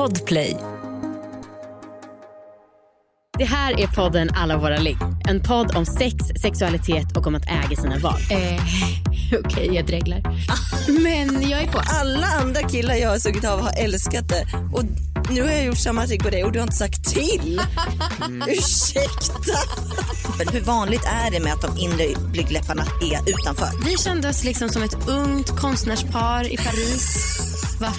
Podplay. Det här är podden Alla våra ligg. En podd om sex, sexualitet och om att äga sina val. Eh, Okej, jag dreglar. Men jag är på. Alla andra killar jag har sugit av har älskat det. Och nu har jag gjort samma trick på dig och du har inte sagt till. Ursäkta. Men hur vanligt är det med att de inre blygdläpparna är utanför? Vi kände oss liksom som ett ungt konstnärspar i Paris. Va?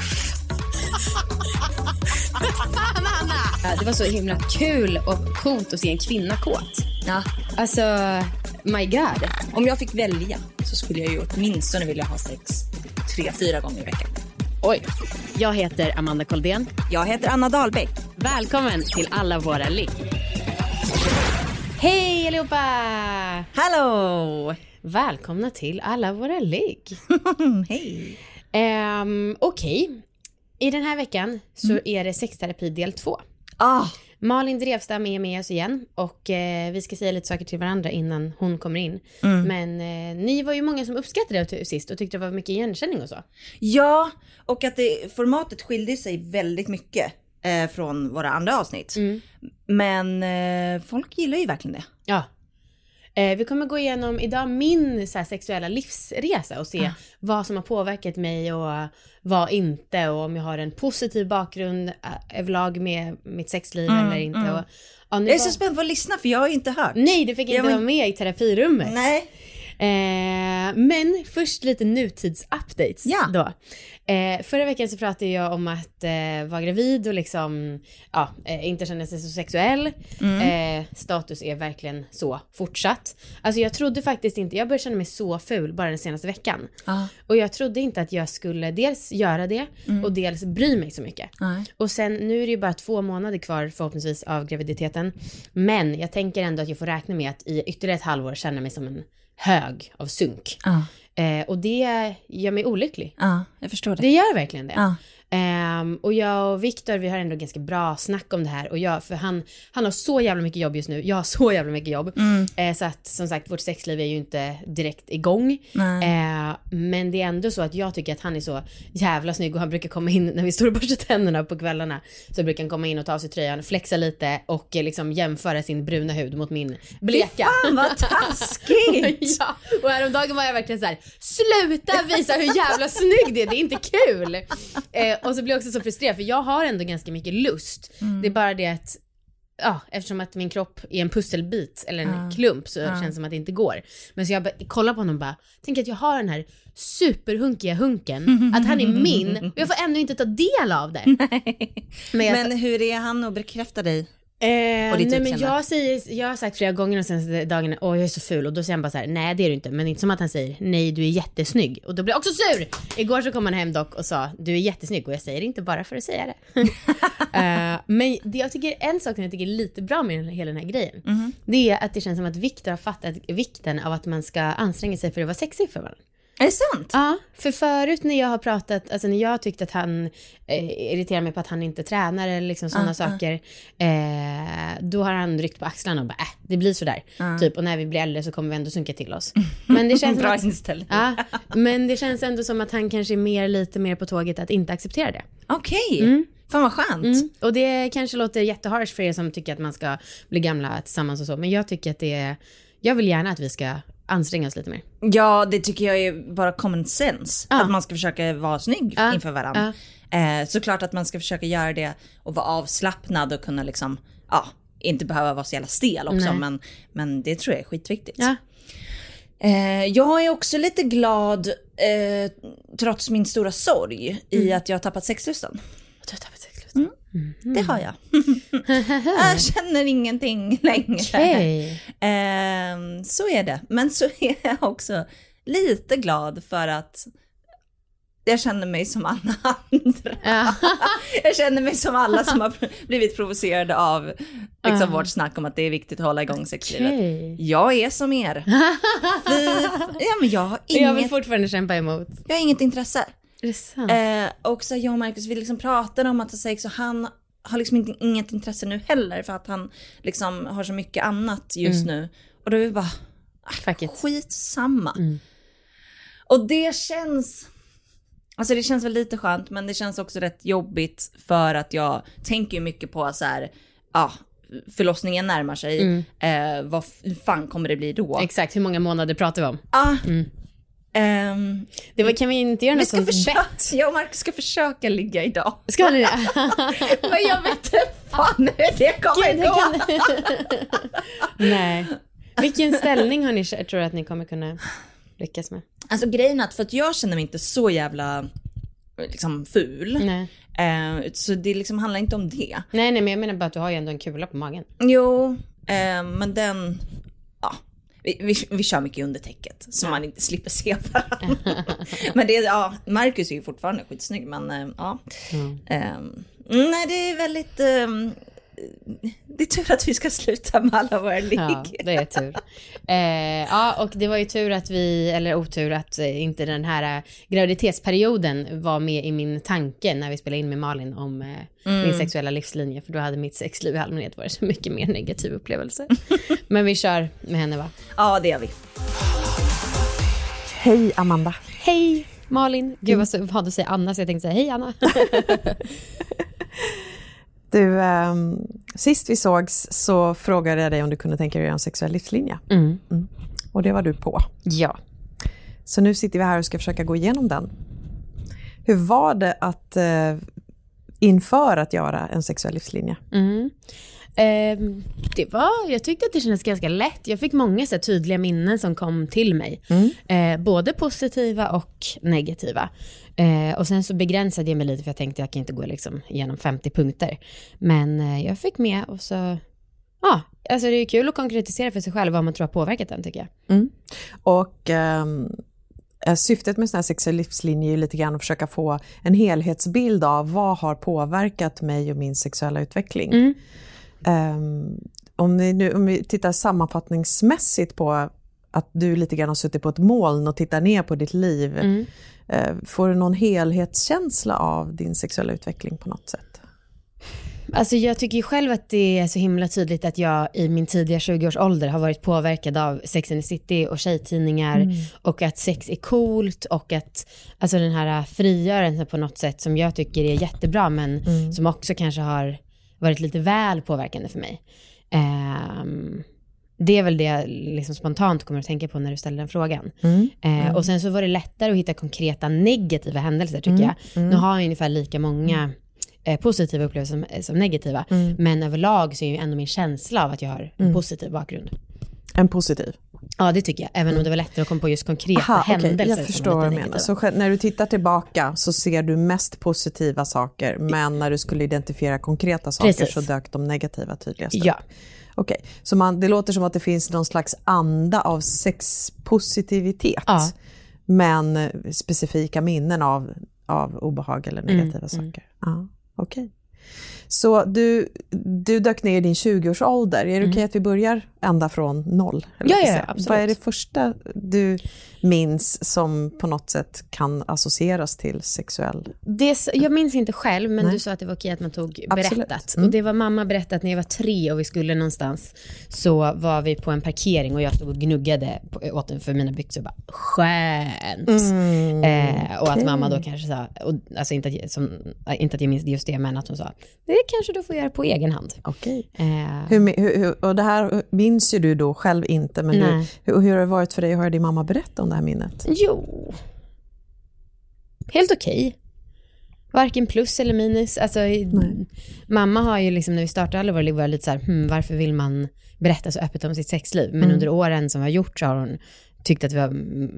Fan, Anna! Det var så himla kul och coolt att se en kvinna kåt. Ja. Alltså, my god. Om jag fick välja så skulle jag ju åtminstone vilja ha sex tre, fyra gånger i veckan. Oj. Jag heter Amanda Koldén. Jag heter Anna Dahlbeck. Välkommen till Alla våra ligg. Hej allihopa! Hallå! Välkomna till Alla våra ligg. Hej. Um, Okej. I den här veckan så är det sexterapi del två. Ah, Malin Drevstam är med oss igen och eh, vi ska säga lite saker till varandra innan hon kommer in. Mm. Men eh, ni var ju många som uppskattade det sist och tyckte det var mycket igenkänning och så. ja, och att det, formatet skilde sig väldigt mycket eh, från våra andra avsnitt. Men eh, folk gillar ju verkligen det. Ja. Eh, vi kommer gå igenom idag min så här, sexuella livsresa och se vad som har påverkat mig och vad inte och om jag har en positiv bakgrund eh, överlag med mitt sexliv eller inte. Och, ja, Jag är var- så spänd på att lyssna för jag har ju inte hört. Nej, du fick inte Ja, men- vara med i terapirummet. Nej. Eh, men först lite nutidsupdates Ja. då. Eh, förra veckan så pratade jag om att eh, vara gravid och liksom, ja, eh, inte känna sig så sexuell. Eh, status är verkligen så fortsatt. Alltså jag trodde faktiskt inte, jag började känna mig så ful bara den senaste veckan. Ja. Och jag trodde inte att jag skulle dels göra det och dels bry mig så mycket. Nej. Och sen nu är det ju bara två månader kvar förhoppningsvis av graviditeten. Men jag tänker ändå att jag får räkna med att i ytterligare ett halvår känna mig som en hög av sunk. Ja, Eh, och det gör mig olycklig. ja, jag förstår det. Det gör verkligen det. Ja. Ehm, och jag och Viktor, vi har ändå ganska bra snack om det här. Och jag, för han, han har så jävla mycket jobb just nu. Jag har så jävla mycket jobb. Mm. Eh, så att som sagt, vårt sexliv är ju inte direkt igång. Eh, men det är ändå så att jag tycker att han är så jävla snygg och han brukar komma in när vi står och borstar tänderna på kvällarna. Så brukar han komma in och ta av sig tröjan, flexa lite och eh, liksom jämföra sin bruna hud mot min bleka. Fan vad taskigt! Ja, och häromdagen var jag verkligen så här: sluta visa hur jävla snygg det är, det är inte kul. Eh, och så blir jag också så frustrerad för jag har ändå ganska mycket lust. Det är bara det att, ja, eftersom att min kropp är en pusselbit eller en klump så känns det som att det inte går. Men så jag kollar på honom och bara, tänk att jag har den här superhunkiga hunken, att han är min och jag får ännu inte ta del av det. Men Men hur är han att bekräfta dig? Eh, nej men jag, säger, jag har sagt flera gånger de senaste dagarna, åh jag är så ful och då säger han bara så här, nej det är du inte, men inte som att han säger, nej du är jättesnygg och då blir jag också sur! Igår så kom han hem dock och sa, du är jättesnygg och jag säger det inte bara för att säga det. Eh, men det jag tycker, en sak som jag tycker är lite bra med hela den här grejen, Mhm. det är att det känns som att Viktor har fattat vikten av att man ska anstränga sig för att vara sexig för varandra. Är det sant? Ja, för förut när jag har pratat, alltså när jag har tyckt att han eh, irriterar mig på att han inte tränar eller liksom sådana saker, eh, då har han ryckt på axlarna och bara äh, det blir sådär. Typ, och när vi blir äldre så kommer vi ändå sunka till oss. Men det känns Bra inställning. ja, men det känns ändå som att han kanske är mer, lite mer på tåget att inte acceptera det. Okej, fan vad skönt. Mm. Och det kanske låter jätteharsh för er som tycker att man ska bli gamla tillsammans och så, men jag tycker att det är, jag vill gärna att vi ska anstränga oss lite mer. Ja, det tycker jag är bara common sense. Ja. Att man ska försöka vara snygg Ja. inför varandra. Eh, såklart att man ska försöka göra det och vara avslappnad och kunna liksom, ja, inte behöva vara så jävla stel också. Nej. Men, men det tror jag är skitviktigt. Ja. Eh, jag är också lite glad, eh, trots min stora sorg, i att jag har tappat sexlusten. Du har tappat sexlust. Det har jag. jag känner ingenting längre. Okej. Ehm, så är det. Men så är jag också lite glad för att jag känner mig som alla andra. Ja. jag känner mig som alla som har blivit provocerade av liksom, vårt snack om att det är viktigt att hålla igång sexlivet. Okej. Jag är som er. Fy, ja, men jag har Jag vill inget, fortfarande kämpa emot. jag har inget intresse. Är det sant? Eh, och så jag och Marcus, vi liksom pratade om att ha sex och han har liksom inte, inget intresse nu heller för att han liksom har så mycket annat just nu. Och då är vi bara, it. skitsamma. Och det känns, Alltså det känns väl lite skönt, men det känns också rätt jobbigt för att jag tänker ju mycket på så här, ja, förlossningen närmar sig. Eh, vad fan kommer det bli då? Exakt, hur många månader pratar vi om? Ah, ehm, Det var, kan vi inte göra något ska sånt försöka, bett? jag och Marcus ska försöka ligga idag. Ska ni det? Men jag vet inte fan hur det kommer Gud, gå. Nej. Vilken ställning har ni, tror du att ni kommer kunna lyckas med? Alltså grejen är att för att jag känner mig inte så jävla liksom ful. Nej. Eh, så det liksom handlar inte om det. nej, nej, men jag menar bara att du har ju ändå en kula på magen. Jo, eh, men den, ja. Vi, vi, vi kör mycket under täcket så man inte slipper se varandra. men det, ja, Marcus är ju fortfarande skitsnygg men eh, ja. Ehm, nej det är väldigt, ehm, det är tur att vi ska sluta med alla våra ligg. Ja, det är tur. Eh, ja, och det var ju tur att vi, eller otur att eh, inte den här eh, graviditetsperioden var med i min tanke när vi spelade in med Malin om eh, min sexuella livslinje, för då hade mitt sexliv i allmänhet varit så mycket mer negativ upplevelse. Men vi kör med henne va? Ja det gör vi. Hej Amanda. Hej Malin! Gud vad så vad du säger Anna, så jag tänkte säga hej Anna. Du, ehm, sist vi sågs så frågade jag dig om du kunde tänka dig att göra en sexuell livslinje. Mm. Och det var du på. Ja. Så nu sitter vi här och ska försöka gå igenom den. Hur var det att eh, inför att göra en sexuell livslinje? Mm. Ehm, det var, jag tyckte att det kändes ganska lätt. Jag fick många så tydliga minnen som kom till mig. Eh, både positiva och negativa. Eh, och sen så begränsade jag mig lite för jag tänkte jag kan inte gå liksom igenom 50 punkter. Men eh, jag fick med och så, ja, alltså det är kul att konkretisera för sig själv vad man tror har påverkat den tycker jag. Och ehm, eh, syftet med sån här sexuell livslinje är ju lite grann att försöka få en helhetsbild av vad har påverkat mig och min sexuella utveckling. Mm. Ehm, om, vi nu, om vi tittar sammanfattningsmässigt på att du lite grann har suttit på ett moln och tittar ner på ditt liv. Mm. eh, får du någon helhetskänsla av din sexuella utveckling på något sätt? Alltså jag tycker ju själv att det är så himla tydligt att jag i min tidiga 20-årsålder har varit påverkad av Sex and the City och tjejtidningar och att sex är coolt och att alltså den här frigörelsen på något sätt som jag tycker är jättebra men som också kanske har varit lite väl påverkande för mig. Ehm, det är väl det jag liksom spontant kommer att tänka på när du ställer den frågan. Eh, och sen så var det lättare att hitta konkreta negativa händelser tycker jag. Nu har jag ungefär lika många eh, positiva upplevelser som, som negativa. Men överlag så är ju ändå min känsla av att jag har en positiv bakgrund. En positiv? Ja det tycker jag, även om det var lättare att komma på just konkreta Aha, händelser jag som förstår vad du menar. negativa. Så när du tittar tillbaka så ser du mest positiva saker, men när du skulle identifiera konkreta saker Precis. så dök de negativa tydligast upp. Ja. Okej, så man, det låter som att det finns någon slags anda av sexpositivitet, Ja. men specifika minnen av, av obehag eller Mm, negativa saker. Ja, Okej. Så du, du dök ner i din 20-årsålder. Är det okej att vi börjar ända från noll? Ja, ja, absolut. Vad är det första du minns som på något sätt kan associeras till sexuell... Det, jag minns inte själv, men Nej. du sa att det var okej att man tog berättat. Mm. Och det var mamma berättat när jag var tre och vi skulle någonstans. Så var vi på en parkering och jag stod och gnuggade på, åt en för mina byxor. Bara, Skönt! eh, och att mamma då kanske sa, och, alltså inte att, som, inte att jag minns just det, men att hon sa, det kanske du får göra på egen hand. Okej. Eh, Hur, hur, och det här minns ju du då själv inte, men du, hur, hur har det varit för dig att höra din mamma berätta om det här minnet? Jo, helt okej. Varken plus eller minus. Alltså, mamma har ju liksom, när vi startade alla våra liv, var lite så här, hmm, varför vill man berätta så öppet om sitt sexliv? Men under åren som vi har gjort så har hon tyckt att det var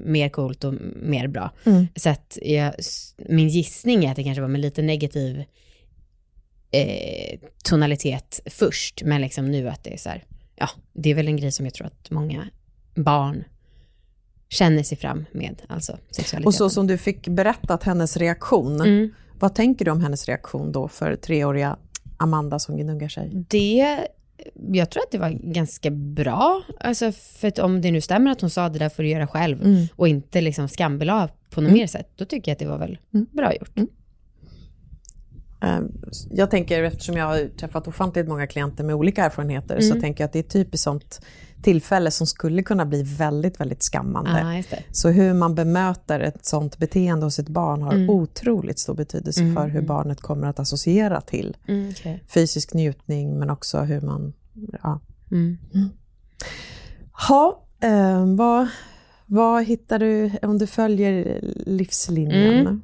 mer coolt och mer bra. Så att jag, min gissning är att det kanske var med lite negativ eh, tonalitet först, men liksom nu att det är så här, ja, det är väl en grej som jag tror att många barn känner sig fram med, alltså sexualiteten. Och så som du fick berättat hennes reaktion, Mm. vad tänker du om hennes reaktion då för treåriga Amanda som gnuggar sig? Det, jag tror att det var ganska bra, alltså för om det nu stämmer att hon sa det där får du göra själv och inte liksom skambelade på något mer sätt, då tycker jag att det var väl bra gjort. Eh, Jag tänker, eftersom jag har träffat ofantligt många klienter med olika erfarenheter, Mm. så tänker jag att det är typiskt sånt tillfälle som skulle kunna bli väldigt, väldigt skammande. Det. Så hur man bemöter ett sånt beteende hos ett barn har Mm. otroligt stor betydelse för hur barnet kommer att associera till Mm, okej. fysisk njutning, men också hur man... Ja. Mm. Ha, eh, vad, vad hittar du om du följer livslinjen? Mm.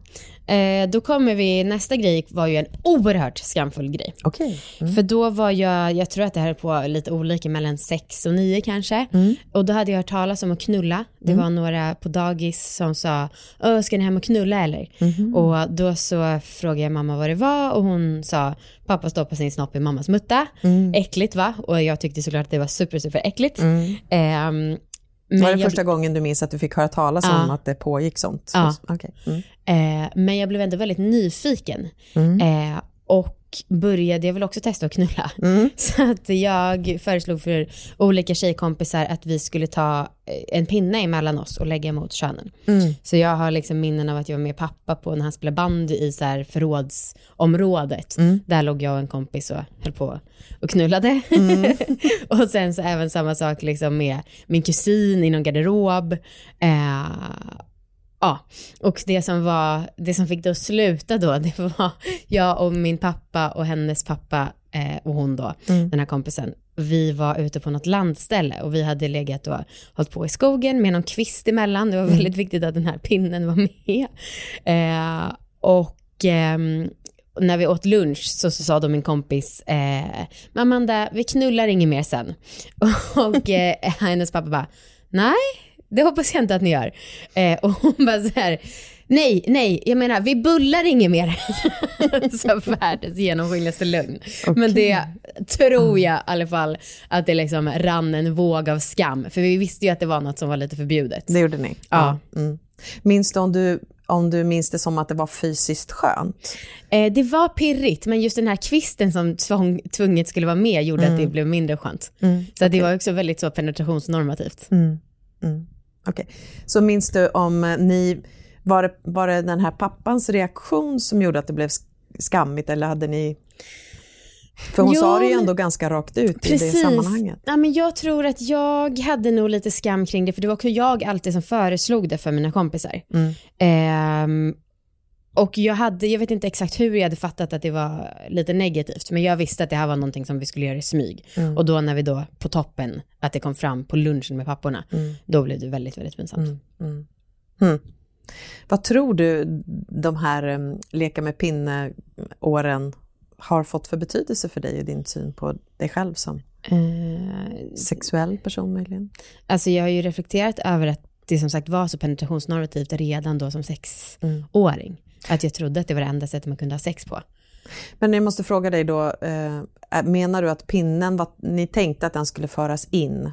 Eh, då kommer vi, nästa grej var ju en oerhört skamfull grej. Okej. Mm. För då var jag, jag tror att det här är på lite olika, mellan sex och nio kanske. Mm. Och då hade jag hört talas om att knulla. Det var några på dagis som sa, Åh, ska ni hem och knulla eller? Mhm. Och då så frågade jag mamma vad det var och hon sa, pappa stoppar sin snopp i mammas mutta. Mm. Äckligt va? Och jag tyckte såklart att det var super, super äckligt. Ehm, men Var det jag- första gången du minns att du fick höra talas Ja. om att det pågick sånt? Ja. Okej. Mm. Eh, men jag blev ändå väldigt nyfiken. Mm. Eh, och började, jag vill också testa att knulla. Mm. Så att jag föreslog för olika tjejkompisar att vi skulle ta eh, en pinne emellan oss och lägga mot könen. Mm. Så jag har liksom minnen av att jag var med pappa på när han spelade bandy i så här förrådsområdet. Mm. Där låg jag och en kompis och höll på och knullade. Mm. och sen så även samma sak liksom med min kusin i någon garderob. Eh, Ja, och det som, var, det som fick det att sluta då, det var jag och min pappa och hennes pappa eh, och hon då, Mm. den här kompisen. Vi var ute på något landställe och vi hade legat och hållit på i skogen med någon kvist emellan. Det var väldigt viktigt att den här pinnen var med. Eh, och ehm, när vi åt lunch så, så sa då min kompis, eh, "Men Amanda, vi knullar inget mer sen. Och eh, hennes pappa bara, nej, det hoppas jag inte att ni gör. Eh, och hon bara så här, nej, nej, jag menar vi bullar inget mer. så världens genomskinligaste lögn. Men det tror jag i alla fall att det liksom rann en våg av skam. För vi visste ju att det var något som var lite förbjudet. Det gjorde ni? Ja. Mm. Minns du om, du om du minns det som att det var fysiskt skönt? Eh, det var pirrigt, men just den här kvisten som tvång, tvunget skulle vara med gjorde att det blev mindre skönt. Så att det var också väldigt så penetrationsnormativt. Mm. Okej. Så minns du om eh, ni... Var det, var det den här pappans reaktion som gjorde att det blev sk- skammigt eller hade ni... För hon Jo, sa det ju ändå ganska rakt ut i det sammanhanget. Ja, men jag tror att jag hade nog lite skam kring det, för det var också jag alltid som föreslog det för mina kompisar. Mm. Ehm, och jag, hade, jag vet inte exakt hur jag hade fattat att det var lite negativt, men jag visste att det här var någonting som vi skulle göra i smyg. Mm. Och då när vi då, på toppen, att det kom fram på lunchen med papporna, då blev det väldigt, väldigt pinsamt. Mm. Mm. Vad tror du de här um, leka med pinne-åren har fått för betydelse för dig och din syn på dig själv som Eh, sexuell person möjligen? Alltså jag har ju reflekterat över att det som sagt var så penetrationsnormativt redan då som sexåring. Att jag trodde att det var det enda sättet man kunde ha sex på. Men jag måste fråga dig då, eh, menar du att pinnen, var, ni tänkte att den skulle föras in?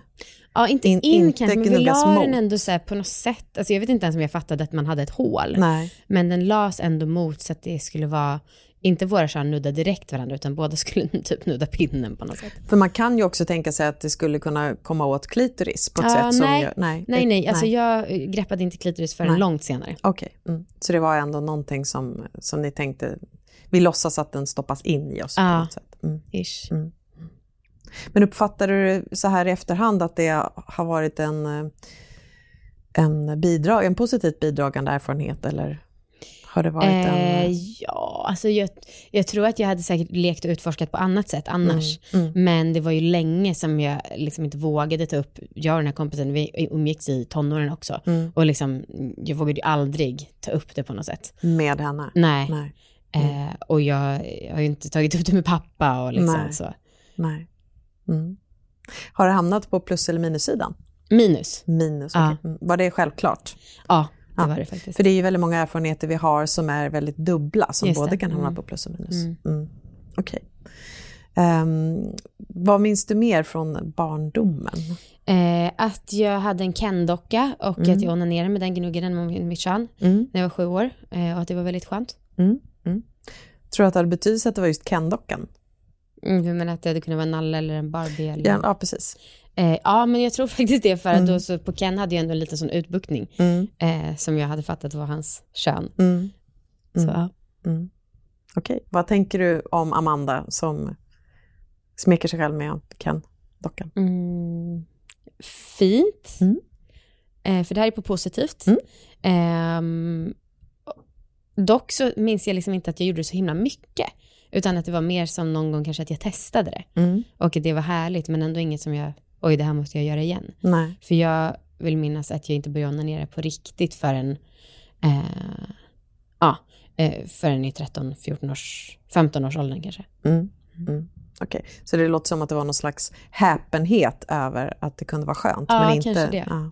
Ja, inte In- in, inte kanske, men vi la den mot. ändå så på något sätt. Alltså jag vet inte ens om jag fattade att man hade ett hål. Nej. Men den lades ändå mot så att det skulle vara, inte våra kön nudda direkt varandra, utan båda skulle typ nudda pinnen på något sätt. För man kan ju också tänka sig att det skulle kunna komma åt klitoris på ett Ja, sätt som nej. gör... Nej, Nej, det- nej, alltså jag eh, greppade inte klitoris förrän Nej. långt senare. Okej, mm. så det var ändå någonting som, som ni tänkte, vi låtsas att den stoppas in i oss på Ja. något sätt. Mm. Ish. Men uppfattar du så här i efterhand att det har varit en, eh, en, bidrag, en positivt bidragande erfarenhet eller har det varit en... Eh, ja, alltså jag, jag tror att jag hade säkert lekt och utforskat på annat sätt annars. Mm, Men det var ju länge som jag liksom inte vågade ta upp, jag och den här kompisen, vi umgicks i tonåren också. Mm. Och liksom, jag vågade ju aldrig ta upp det på något sätt. Med henne? Nej. Nej. Eh, och jag, har ju inte tagit upp det med pappa och liksom Nej. så. Nej. Mm. Har det hamnat på plus eller minussidan? Minus. Minus, Ja. okej. Mm. Var det självklart? Ja, det Ja, var det faktiskt. För det är ju väldigt många erfarenheter vi har som är väldigt dubbla, som Just både det. kan hamna Mm. på plus och minus. Mm. Mm. Okej. Ehm, vad minns du mer från barndomen? Eh, att jag hade en Ken-docka och att jag onanerade med den gnuggaren med mitt kön Mm. när jag var sju år. Eh, och att det var väldigt skönt. Mm. Mm. Tror du att det hade betydelse att det var just Ken-dockan? Mm, menar att det hade kunnat vara en Nalle eller en Barbie. Eller... Ja, ja, precis. Eh, ja, men jag tror faktiskt det för att då så på Ken hade jag ändå en liten sån utbuktning Mm. eh, som jag hade fattat var hans kön. Mm. Så, Mm. ja. Mm. Okej. Vad tänker du om Amanda som smeker sig själv med Ken-dockan? Mm, fint. Mm. Eh, för det här är på positivt. Mm. Ehm, dock så minns jag liksom inte att jag gjorde det så himla mycket. Utan att det var mer som någon gång kanske att jag testade det. Mm. Och det var härligt men ändå inget som jag, oj det här måste jag göra igen. Nej. För jag vill minnas att jag inte började onanera på riktigt förrän, eh, ja, eh, förrän i 13, 14 års, 15 års åldern kanske. Mm. Mm. Okej, så det låter som att det var någon slags häpenhet över att det kunde vara skönt. Ja, men inte, kanske det. Ja.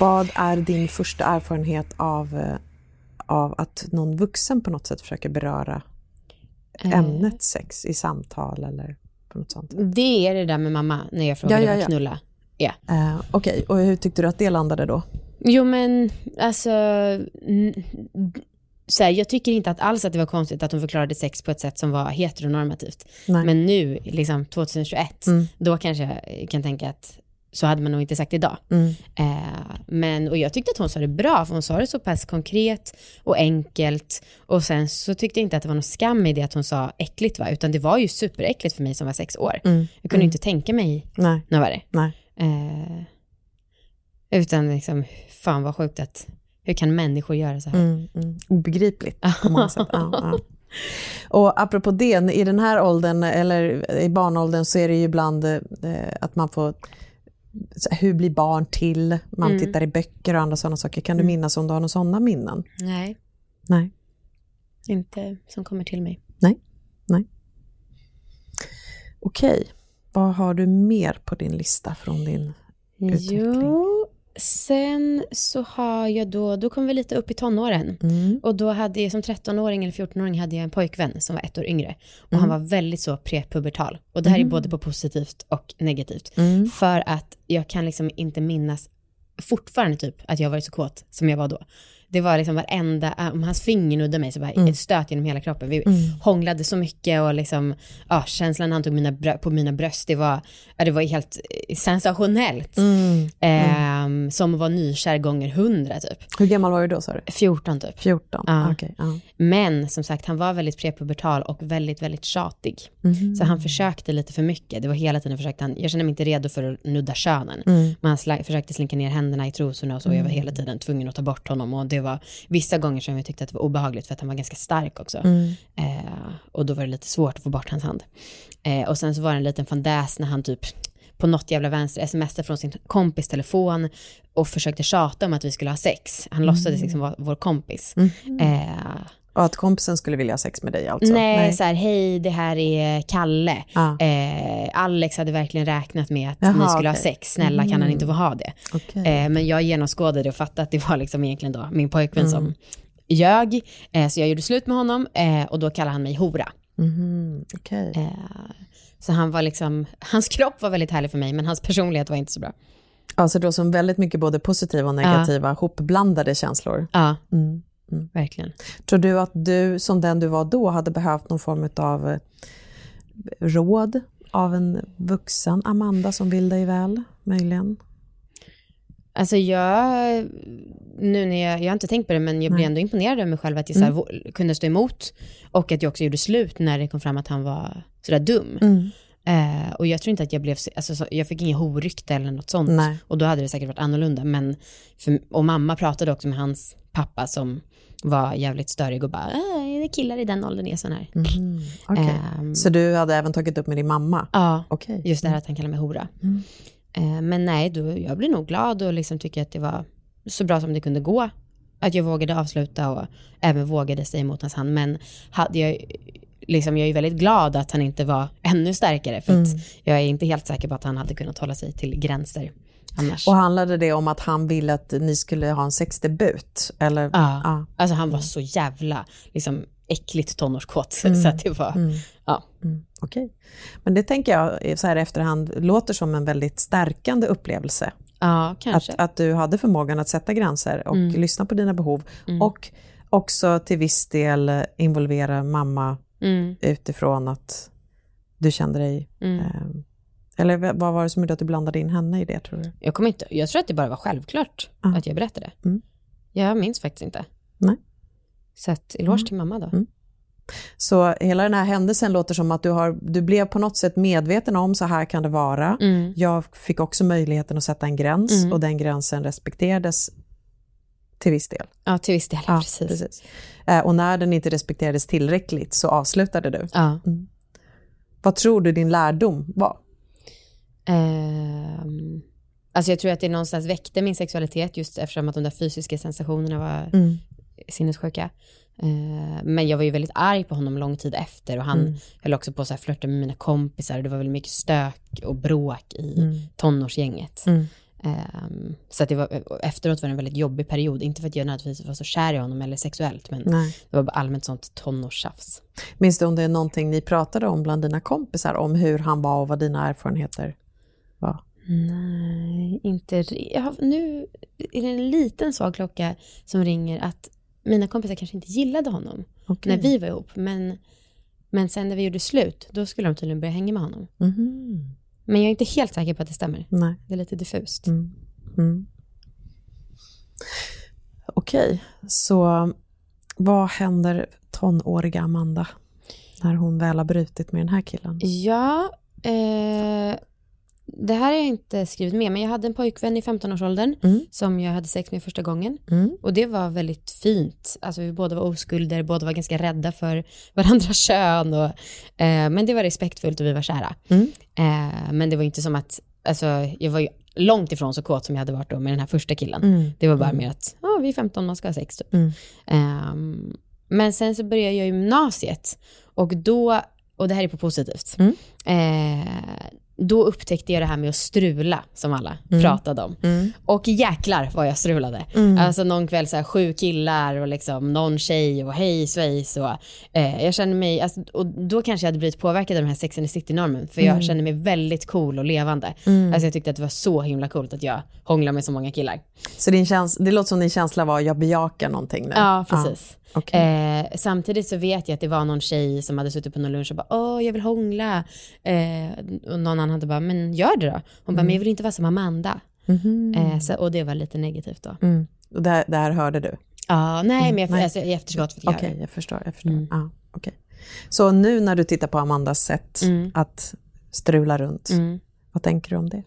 Vad är din första erfarenhet av, eh, av att någon vuxen på något sätt försöker beröra Eh. ämnet sex i samtal eller på något sånt? Det är det där med mamma när jag frågade Ja, ja, ja. knulla är. Eh, Okej, och hur tyckte du att det landade då? Jo men alltså, så här, jag tycker inte att alls att det var konstigt att hon förklarade sex på ett sätt som var heteronormativt. Nej. Men nu, liksom 2021, Mm. då kanske jag kan tänka att så hade man nog inte sagt idag. Mm. Eh, men, och jag tyckte att hon sa det bra, för hon sa det så pass konkret och enkelt. Och sen så tyckte jag inte att det var någon skam i det att hon sa äckligt, va? utan det var ju superäckligt för mig som var sex år. Mm. Jag kunde inte tänka mig Nej, något värre. nej. Eh, utan liksom, fan vad sjukt att, hur kan människor göra så här? Mm, mm. Obegripligt på många sätt. Ja, ja. Och apropå det, i den här åldern, eller i barnåldern, så är det ju ibland eh, att man får hur blir barn till? Man Mm. tittar i böcker och andra sådana saker. Kan du minnas om du har några sådana minnen? Nej, Nej. inte som kommer till mig. Okej. Vad har du mer på din lista från din utveckling? Jo, sen så har jag då, då kom vi lite upp i tonåren. Mm. Och då hade jag som 13-åring eller 14-åring hade jag en pojkvän som var ett år yngre. Och Mm. han var väldigt så prepubertal. Och det här är både på positivt och negativt. Mm. För att jag kan liksom inte minnas fortfarande typ att jag varit så kåt som jag var då. Det var liksom varenda, om hans finger nuddade mig så bara Mm. ett stöt genom hela kroppen. Vi hånglade så mycket och liksom, ja, känslan han tog mina på mina bröst, det var, ja, det var helt eh, sensationellt. Mm. Ehm, som var nykär gånger hundra typ. Hur gammal var du då sa du? 14 typ. 14? Ja. Okej, ja. Men som sagt, han var väldigt prepubertal och väldigt, väldigt tjatig. Mhm. Så han försökte lite för mycket. Det var hela tiden försökte han, jag kände mig inte redo för att nudda könen. Mm. Men han sla, försökte slinka ner händerna i trosorna och så. Jag var hela tiden tvungen att ta bort honom. Och det var vissa gånger som jag tyckte att det var obehagligt för att han var ganska stark också. Mm. Eh, och då var det lite svårt att få bort hans hand. Eh, och sen så var det en liten fandäs när han typ på något jävla vänster smsade från sin kompis telefon och försökte tjata om att vi skulle ha sex. Han låtsades liksom vara vår kompis. Eh, Och att kompisen skulle vilja ha sex med dig alltså? nej, så här, hej det här är Kalle. Ja. Eh, Alex hade verkligen räknat med att Jaha, ni skulle ha okej. sex, snälla kan han inte få ha det? Okej. Eh, men jag genomskådade och fattade att det var liksom egentligen då min pojkvän som ljög. Eh, så jag gjorde slut med honom eh, och då kallade han mig hora. Mhm, Okej. Eh, så han var liksom, hans kropp var väldigt härlig för mig men hans personlighet var inte så bra. Alltså var som väldigt mycket både positiva och negativa hopblandade känslor. Ja, Mm. Verkligen. Tror du att du, som den du var då, hade behövt någon form av eh, råd av en vuxen Amanda som vill dig väl, möjligen? Alltså jag, nu när jag, jag har inte tänkt på det, men jag Nej. ändå imponerad över mig själv att jag så här, kunde stå emot och att jag också gjorde slut när det kom fram att han var sådär dum. Eh, och jag tror inte att jag blev, så- alltså, så, jag fick inget horykte eller något sånt. Nej. Och då hade det säkert varit annorlunda. Men för, och mamma pratade också med hans pappa som var jävligt störig och bara, äh, killar i den åldern är sån här. Okej. Ehm. Så du hade även tagit upp med din mamma? Ja, Okej. just det här att han kallar mig hora. Eh, men nej, då, jag blev nog glad och liksom tycker att det var så bra som det kunde gå. Att jag vågade avsluta och även vågade säga emot hans hand. Men hade jag, liksom, jag är väldigt glad att han inte var ännu starkare. För att jag är inte helt säker på att han hade kunnat hålla sig till gränser annars. Och handlade det om att han ville att ni skulle ha en sexdebut? Eller? Ja. Ja. Alltså han var så jävla liksom, äckligt tonårskåt. Så att det var, ja. Mm, Okej. Men det tänker jag så här efterhand låter som en väldigt stärkande upplevelse. ja, kanske. Att, att du hade förmågan att sätta gränser och lyssna på dina behov. Och också till viss del involvera mamma Mm, utifrån att du kände dig... mm. Eh, eller vad var det som gjorde att du blandade in henne i det tror du? Jag, kommer inte, jag tror att det bara var självklart Ja. att jag berättade. Mm. Jag minns faktiskt inte. Nej. Så att, eloge till mamma då. Mm. Så hela den här händelsen låter som att du, har, du blev på något sätt medveten om så här kan det vara. Mm. Jag fick också möjligheten att sätta en gräns Mm. och den gränsen respekterades till viss del. Ja, till viss del. Ja, precis. Eh, och när den inte respekterades tillräckligt så avslutade du. Ja. Vad tror du din lärdom var? Ehm, alltså jag tror att det någonstans väckte min sexualitet just eftersom att de där fysiska sensationerna var Mm. sinnessjuka. Eh, men jag var ju väldigt arg på honom lång tid efter och han Mm. höll också på att flörta med mina kompisar och det var väldigt mycket stök och bråk i Mm. tonårsgänget. Mm. Ehm, så att det var, efteråt var det en väldigt jobbig period, inte för att jag nödvändigtvis var så kär i honom eller sexuellt, men Nej. det var bara allmänt sånt tonårstjafs. Minns du om det är någonting ni pratade om bland dina kompisar om hur han var och vad dina erfarenheter var? Nej, inte har, Nu är det en liten svag klocka som ringer att mina kompisar kanske inte gillade honom Okej. när vi var ihop. Men, men sen när vi gjorde slut, då skulle de tydligen börja hänga med honom. Mhm. Men jag är inte helt säker på att det stämmer. Nej. Det är lite diffust. Mm. Mm. Okej, så vad händer tonåriga Amanda när hon väl har brutit med den här killen? Ja, eh, det här har jag inte skrivit med, men jag hade en pojkvän i 15-årsåldern Mm. som jag hade sex med första gången. Mm. Och det var väldigt fint. Alltså vi båda var oskulder, båda var ganska rädda för varandras kön. Och, eh, men det var respektfullt och vi var kära. Mm. Eh, men det var inte som att, alltså jag var ju långt ifrån så kåt som jag hade varit då med den här första killen. Mm. Det var bara mer att, ja vi är 15, man ska ha sex typ. Mm. Ehm, men sen så började jag gymnasiet och då, och det här är på positivt, Mm. eh, då upptäckte jag det här med att strula som alla Mm. pratade om. Mm. Och jäklar vad jag strulade. Mm. Alltså någon kväll så här, sju killar och liksom någon tjej och hej svejs och eh, jag kände mig, alltså, och då kanske jag hade blivit påverkad av den här Sex and the City-normen för jag Mm. kände mig väldigt cool och levande. Mm. Alltså jag tyckte att det var så himla coolt att jag hånglade med så många killar. Så din käns- det låter som din känsla var jag bejakar någonting nu? Ja, precis. Okej. Eh, samtidigt så vet jag att det var någon tjej som hade suttit på någon lunch och bara åh jag vill hångla. Eh, och någon annan hade bara men gör det då. Hon bara men jag vill inte vara som Amanda. Mhm. Eh, så, och det var lite negativt då. Mm. Och det, här- det här hörde du? Ja, nej men jag, nej. alltså, i efterskott fick jag Okej, det. jag förstår. Jag förstår. Mm. Ja, okej. Så nu när du tittar på Amandas sätt Mm. att strula runt, Mm. vad tänker du om det?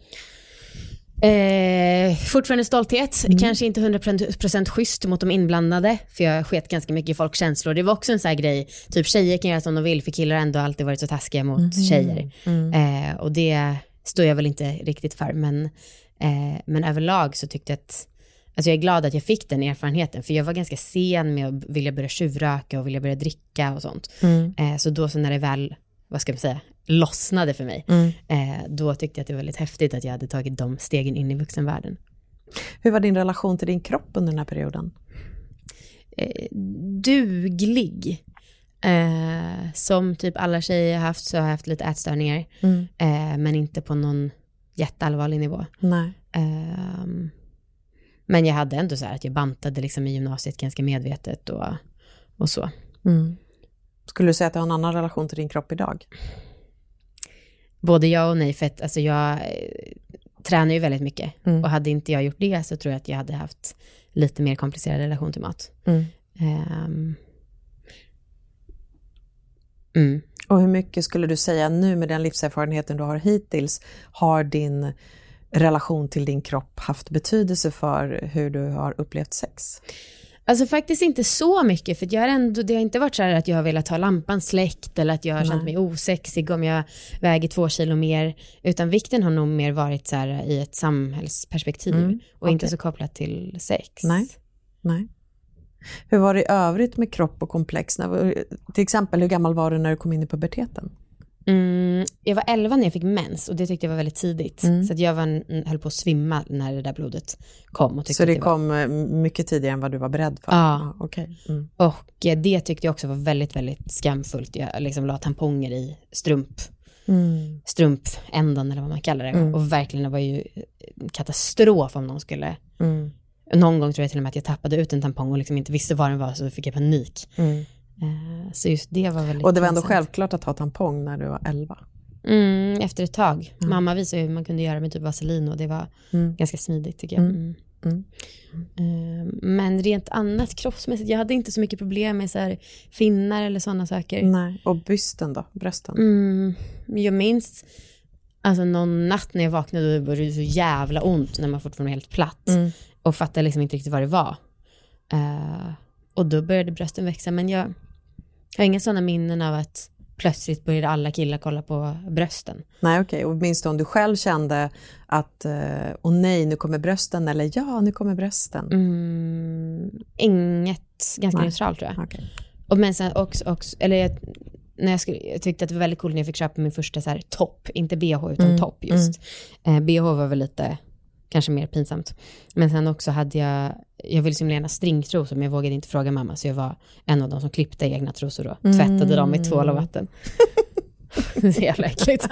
Eh, fortfarande stolthet, kanske inte 100% schysst mot de inblandade, för jag sket ganska mycket i folks känslor. Det var också en sån här grej, typ tjejer kan göra som de vill, för killar har ändå alltid varit så taskiga mot tjejer. Eh, och det står jag väl inte riktigt för, men, eh, men överlag så tyckte jag att Alltså jag är glad att jag fick den erfarenheten, för jag var ganska sen med att vilja börja tjuvröka och vilja börja dricka och sånt. Eh, så då så när det väl, vad ska man säga, lossnade för mig, eh, då tyckte jag att det var väldigt häftigt att jag hade tagit de stegen in i vuxenvärlden. Hur var din relation till din kropp under den här perioden? Eh, duglig. Eh, som typ alla tjejer har haft så har jag haft lite ätstörningar, eh, men inte på någon jätteallvarlig nivå. Nej. Ehm, men jag hade ändå så här att jag bantade liksom i gymnasiet ganska medvetet och, och så. Mm. Skulle du säga att du har en annan relation till din kropp idag? Både ja och nej, för att alltså jag eh, tränar ju väldigt mycket. Mm. Och hade inte jag gjort det så tror jag att jag hade haft lite mer komplicerad relation till mat. Mm. Ehm, mm. Och hur mycket skulle du säga nu med den livserfarenheten du har hittills, har din relation till din kropp haft betydelse för hur du har upplevt sex? Alltså faktiskt inte så mycket, för jag har ändå, det har inte varit så här att jag har velat ha lampan släckt eller att jag har känt mig osexig om jag väger två kilo mer, utan vikten har nog mer varit så här i ett samhällsperspektiv Mm, och inte okej. så kopplat till sex. Nej. Nej. Hur var det i övrigt med kropp och komplex? När, till exempel, hur gammal var du när du kom in i puberteten? Mm, jag var 11 när jag fick mens och det tyckte jag var väldigt tidigt. Mm. Så att jag var, höll på att svimma när det där blodet kom. Och Så att det var, kom eh, mycket tidigare än vad du var beredd för? Ja. okej. Mm. Och eh, det tyckte jag också var väldigt, väldigt skamfullt. Jag liksom la tamponger i strump, Mm. strumpändan eller vad man kallar det. Mm. Och verkligen det var ju en katastrof om någon skulle... Mm. Någon gång tror jag till och med att jag tappade ut en tampong och liksom inte visste vad den var så fick jag panik. Mm. Eh, Så just det var väldigt Och det var ändå pinsamt. självklart att ha tampong när du var 11? Mm, efter ett tag. Mm. Mamma visade hur man kunde göra med typ vaselin och det var Mm. ganska smidigt tycker jag. Mm. Mm. Mm. Eh, Men rent annat kroppsmässigt, jag hade inte så mycket problem med så här finnar eller sådana saker. Nej. Och bysten då? Brösten? Jag minns alltså någon natt när jag vaknade och det var så jävla ont när man fortfarande var helt platt och fattade liksom inte riktigt vad det var. Eh, och då började brösten växa men jag har inga sådana minnen av att plötsligt började alla killar kolla på brösten. Nej, okej. Och minns du om du själv kände att, eh, åh nej, nu kommer brösten, eller ja, nu kommer brösten? Mm, inget, ganska Nej. neutralt tror jag. Okej. Och men sen också, också eller jag, när jag, skulle, jag tyckte att det var väldigt coolt när jag fick köpa min första så här topp, inte bh utan Mm, topp just. Eh, bh var väl lite, kanske mer pinsamt. Men sen också hade jag, jag ville så gärna stringtrosor men jag vågade inte fråga mamma så jag var en av de som klippte egna trosor då, tvättade dem i tvål och vatten. Det är så jävla äckligt.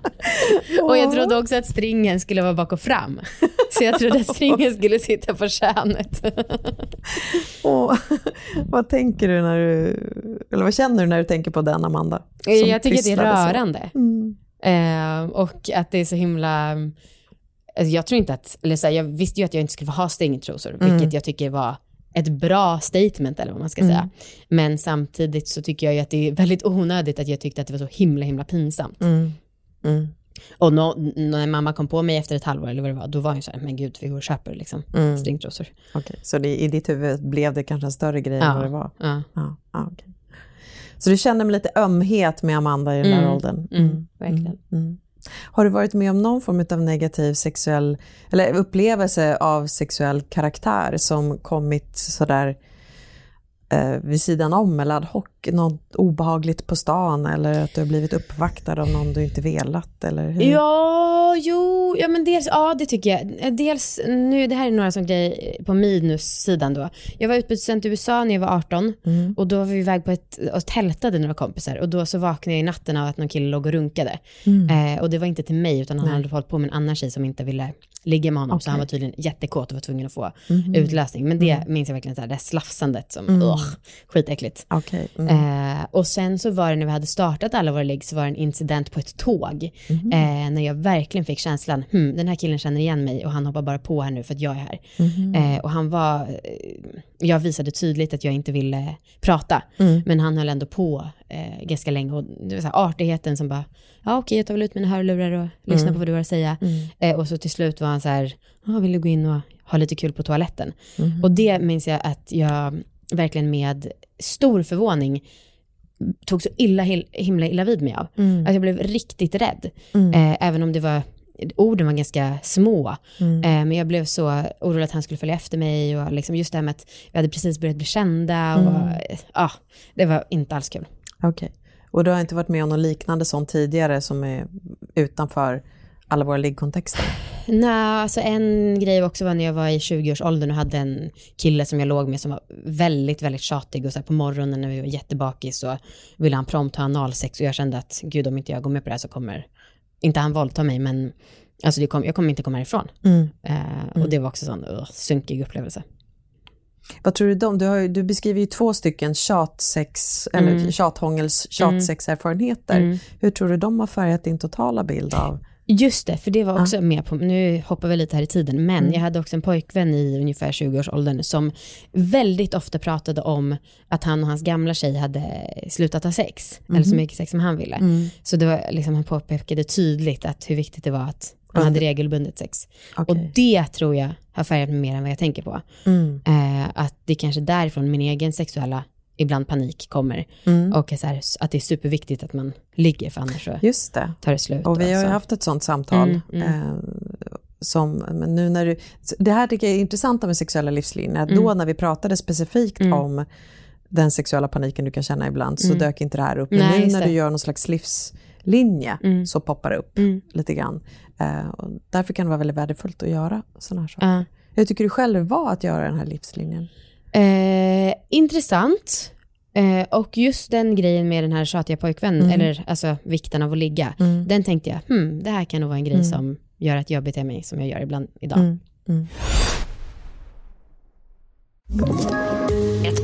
och jag trodde också att stringen skulle vara bak och fram. Så jag trodde att stringen skulle sitta på könet. Åh, vad tänker du när du, eller vad känner du när du tänker på den Amanda? jag tycker att det är rörande. Mm. Eh, och att det är så himla... Alltså jag tror inte att... Eller så här, jag visste ju att jag inte skulle få ha stringtrosor, Mm. vilket jag tycker var ett bra statement eller vad man ska Mm. säga. Men samtidigt så tycker jag ju att det är väldigt onödigt att jag tyckte att det var så himla himla pinsamt. Mm. Mm. Och nå- när mamma kom på mig efter ett halvår eller vad det var, då var jag så här, men gud vi går och köper liksom Mm. stringtrosor. Okej, så det, i ditt huvud blev det kanske en större grej Ja. än vad det var? Ja. Ja, ja, okej. Så du känner med lite ömhet med Amanda i den där Mm, åldern? mm, verkligen. Har du varit med om någon form av negativ sexuell, eller upplevelse av sexuell karaktär som kommit sådär eh, vid sidan om eller ad hoc? Något obehagligt på stan eller att du har blivit uppvaktad av någon du inte velat? Eller hur? Ja, jo, ja men dels, ja det tycker jag. Dels, nu, det här är några som grejer på minussidan då. Jag var utbytesstudent i USA när jag var 18 Mm. och då var vi iväg på ett, och tältade några kompisar och då så vaknade jag i natten av att någon kille låg och runkade. Mm. Eh, och det var inte till mig utan han Nej. hade hållit på med en annan tjej som inte ville ligga med honom så Okej. han var tydligen jättekåt och var tvungen att få Mhm. utlösning. Men det minns jag verkligen så här, det här slafsandet som, Mm. ugh, skitäckligt. Okej. Mm. Eh, och sen så var det när vi hade startat alla våra ligg så var det en incident på ett tåg. Mhm. Eh, när jag verkligen fick känslan, hmm, den här killen känner igen mig och han hoppar bara på här nu för att jag är här. Mhm. Eh, och han var, eh, jag visade tydligt att jag inte ville prata. Mm. Men han höll ändå på eh, ganska länge och det var så här artigheten som bara, ja okej jag tar väl ut mina hörlurar och lyssnar Mm. på vad du har att säga. Mm. Eh, och så till slut var han så här, ah, vill du gå in och ha lite kul på toaletten? Mhm. Och det minns jag att jag verkligen med stor förvåning tog så illa, himla illa vid mig av. Mm. Att jag blev riktigt rädd. Mm. Eh, även om det var, orden var ganska små. Mm. Eh, men jag blev så orolig att han skulle följa efter mig och liksom just det här med att vi hade precis börjat bli kända och Mm. ja, det var inte alls kul. Okej. Och du har inte varit med om något liknande sånt tidigare som är utanför alla våra liggkontexter? Nej, alltså en grej också var när jag var i 20-årsåldern och hade en kille som jag låg med som var väldigt, väldigt tjatig och så här på morgonen när vi var jättebakis så ville han prompt ha analsex och jag kände att gud om inte jag går med på det här så kommer, inte han våldta mig men alltså det kom, jag kommer inte komma härifrån. Mm. Eh, och det var också en sån uh, sunkig upplevelse. Vad tror du de, du, har, du beskriver ju två stycken tjatsex, eller Mm. tjathångels, tjatsexerfarenheter. Mm. Hur tror du de har färgat din totala bild av? Just det, för det var också med på, nu hoppar vi lite här i tiden, men Mm. jag hade också en pojkvän i ungefär 20-årsåldern som väldigt ofta pratade om att han och hans gamla tjej hade slutat ha sex, eller så mycket sex som han ville. Mm. Så det var liksom, han påpekade tydligt att hur viktigt det var att han hade regelbundet sex. Och Okej. det tror jag har färgat mig mer än vad jag tänker på. Mm. Eh, att det kanske därifrån min egen sexuella, ibland panik, kommer. Mm. Och här, att det är superviktigt att man ligger, för annars så Just det. tar det slut. Och vi har ju alltså. haft ett sånt samtal. Mm, mm. Eh, som, men nu när du, det här tycker jag är intressant med sexuella livslinjer. Mm. Då när vi pratade specifikt Mm. om den sexuella paniken du kan känna ibland så dök inte det här upp. Men Nej, nu när du gör någon slags livslinje Mm. så poppar det upp Mm. lite grann. Eh, och därför kan det vara väldigt värdefullt att göra sådana här saker. Ja. Hur tycker du själv var att göra den här livslinjen? Eh, intressant. Eh, och just den grejen med den här tjatiga pojkvännen, Mm. eller alltså vikten av att ligga, Mm. den tänkte jag, hmm, det här kan nog vara en grej Mm. som gör att jag beter mig som jag gör ibland idag.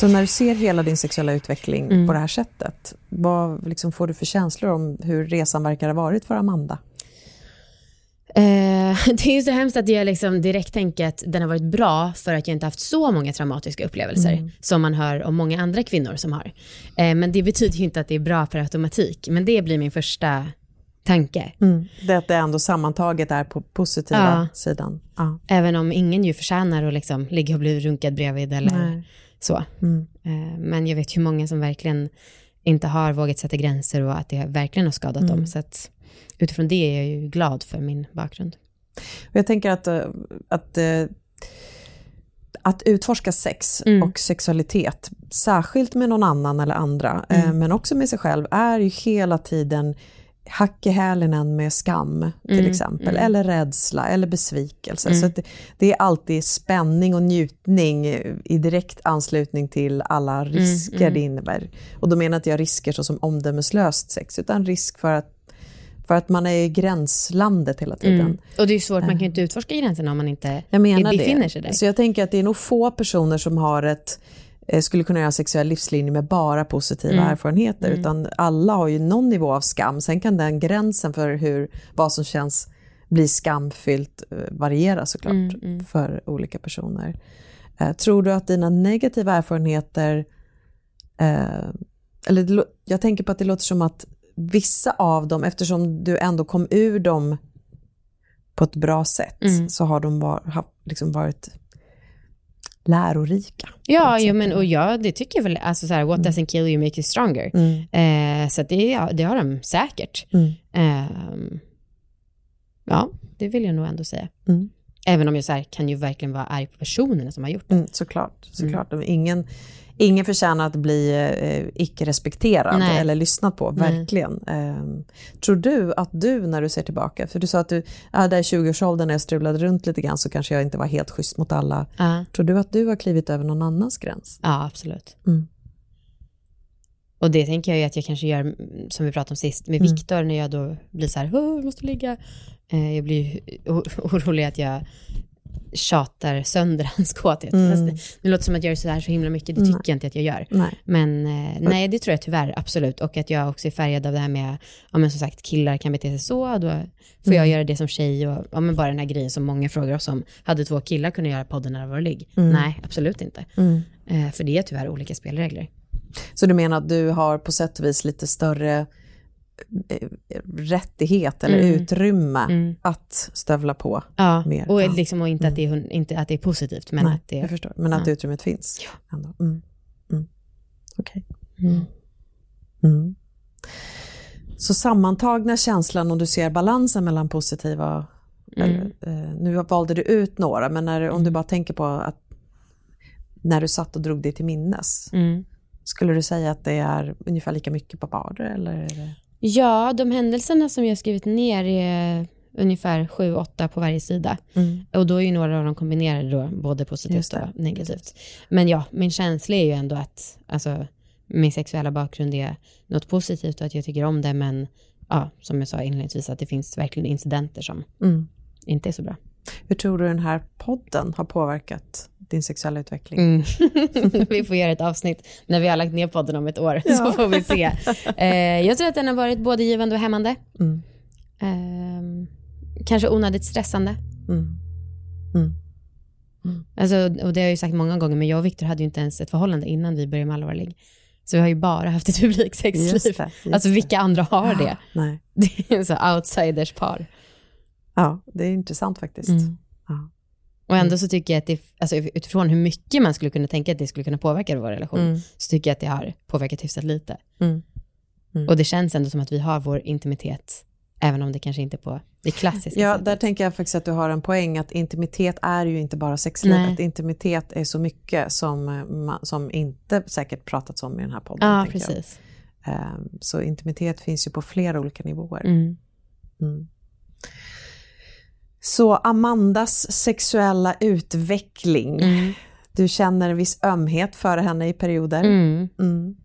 Så när du ser hela din sexuella utveckling Mm. på det här sättet, vad liksom får du för känslor om hur resan verkar ha varit för Amanda? Eh, det är ju så hemskt att jag liksom direkt tänker att den har varit bra för att jag inte haft så många traumatiska upplevelser som man hör om många andra kvinnor som har. Eh, men det betyder ju inte att det är bra per automatik. Men det blir min första tanke. Det att det ändå sammantaget är på positiva Ja. sidan. Ja. Även om ingen ju förtjänar att liksom ligga och bli runkad bredvid eller Nej. Så. Mm. Eh, men jag vet ju många som verkligen inte har vågat sätta gränser och att det verkligen har skadat Mm. dem. Så att utifrån det är jag ju glad för min bakgrund. Och jag tänker att, eh, att, eh, att utforska sex Mm. och sexualitet, särskilt med någon annan eller andra, Mm. men också med sig själv, är ju hela tiden hack i hälen med skam till Mm, exempel, mm. eller rädsla eller besvikelse. Mm. Så det, det är alltid spänning och njutning i direkt anslutning till alla risker mm. det innebär. Och då menar inte jag risker så som omdömeslöst sex, utan risk för att, för att man är i gränslandet hela tiden. Mm. Och det är ju svårt, man kan ju inte utforska gränserna om man inte Jag menar befinner det. sig där. Så jag tänker att det är nog få personer som har ett skulle kunna göra sexuell livslinje med bara positiva Mm. erfarenheter, Mm. utan alla har ju någon nivå av skam. Sen kan den gränsen för hur, vad som känns bli skamfyllt eh, variera såklart Mm, mm. för olika personer. Eh, tror du att dina negativa erfarenheter, eh, eller jag tänker på att det låter som att vissa av dem, eftersom du ändå kom ur dem på ett bra sätt, Mm. så har de var, liksom varit lärorika. Ja, jo, men, och ja, det tycker jag väl. Alltså så här, what doesn't kill you make you stronger. Mm. Eh, så det, det har de säkert. Mm. Ehm, ja, det vill jag nog ändå säga. Mm. Även om jag så här, kan ju verkligen vara arg på personerna som har gjort det. Mm, såklart. såklart. Ingen, ingen förtjänar att bli eh, icke-respekterad Nej. eller lyssnat på, verkligen. Eh, tror du att du, när du ser tillbaka, för du sa att du, ja, där i 20-årsåldern när jag strulade runt lite grann så kanske jag inte var helt schysst mot alla. Ja, Tror du att du har klivit över någon annans gräns? ja absolut. Mm. Och det tänker jag ju att jag kanske gör, som vi pratade om sist, med Mm. Viktor när jag då blir så här, "Åh, jag måste ligga. Eh, jag blir orolig att jag tjatar sönder hans kåthet. Mm. Det, det låter som att jag gör så här så himla mycket, det tycker Nej. jag inte att jag gör. Nej. Men eh, nej, det tror jag tyvärr absolut. Och att jag också är färgad av det här med, ja men som sagt, killar kan bete sig så, då får jag Mm. göra det som tjej och ja men bara den här grejen som många frågar oss om. Hade två killar kunnat göra podden när det var ligg? Mm. Nej, absolut inte. Mm. Eh, för det är tyvärr olika spelregler. Så du menar att du har på sätt och vis lite större rättighet eller Mm. utrymme Mm. att stövla på? Ja, Mer, och ja. liksom, och inte, att det är, inte att det är positivt, men Nej, att det jag förstår. Men att ja. utrymmet finns? Ändå. Mm. Mm. Okej. Mm. Mm. Så sammantagna känslan om du ser balansen mellan positiva, eller, eh, nu valde du ut några, men när, om du bara tänker på att när du satt och drog dig till minnes, skulle du säga att det är ungefär lika mycket på vardera eller? Är det... Ja, de händelserna som jag skrivit ner är ungefär sju, åtta på varje sida. Mm. Och då är ju några av dem kombinerade då, både positivt och negativt. Men ja, min känsla är ju ändå att alltså, min sexuella bakgrund är något positivt och att jag tycker om det, men ja, som jag sa inledningsvis, att det finns verkligen incidenter som Mm. inte är så bra. Hur tror du den här podden har påverkat din sexuella utveckling? Mm. vi får göra ett avsnitt när vi har lagt ner podden om ett år, så Ja. får vi se. Eh, jag tror att den har varit både givande och hämmande. Mm. Ehm, kanske onödigt stressande. Mm. Mm. Alltså, och det har jag ju sagt många gånger, men jag och Viktor hade ju inte ens ett förhållande innan vi började med allvarlig. Så vi har ju bara haft ett publikt Just det, just Alltså vilka andra har det? Nej. Det är så outsiders par. Ja, det är intressant faktiskt. Mm. Ja. Och ändå så tycker jag att det, alltså utifrån hur mycket man skulle kunna tänka att det skulle kunna påverka vår relation, Mm. så tycker jag att det har påverkat hyfsat lite. Mm. Mm. Och det känns ändå som att vi har vår intimitet, även om det kanske inte är på det klassiska Ja, sättet. där tänker jag faktiskt att du har en poäng, att intimitet är ju inte bara sexlivet. Intimitet är så mycket som, eh, som inte säkert pratats om i den här podden. Ja, tänker jag. precis. Ehm, Så intimitet finns ju på flera olika nivåer. Mm. Mm. Så Amandas sexuella utveckling. Mm. Du känner viss ömhet för henne i perioder. Mm. Mm.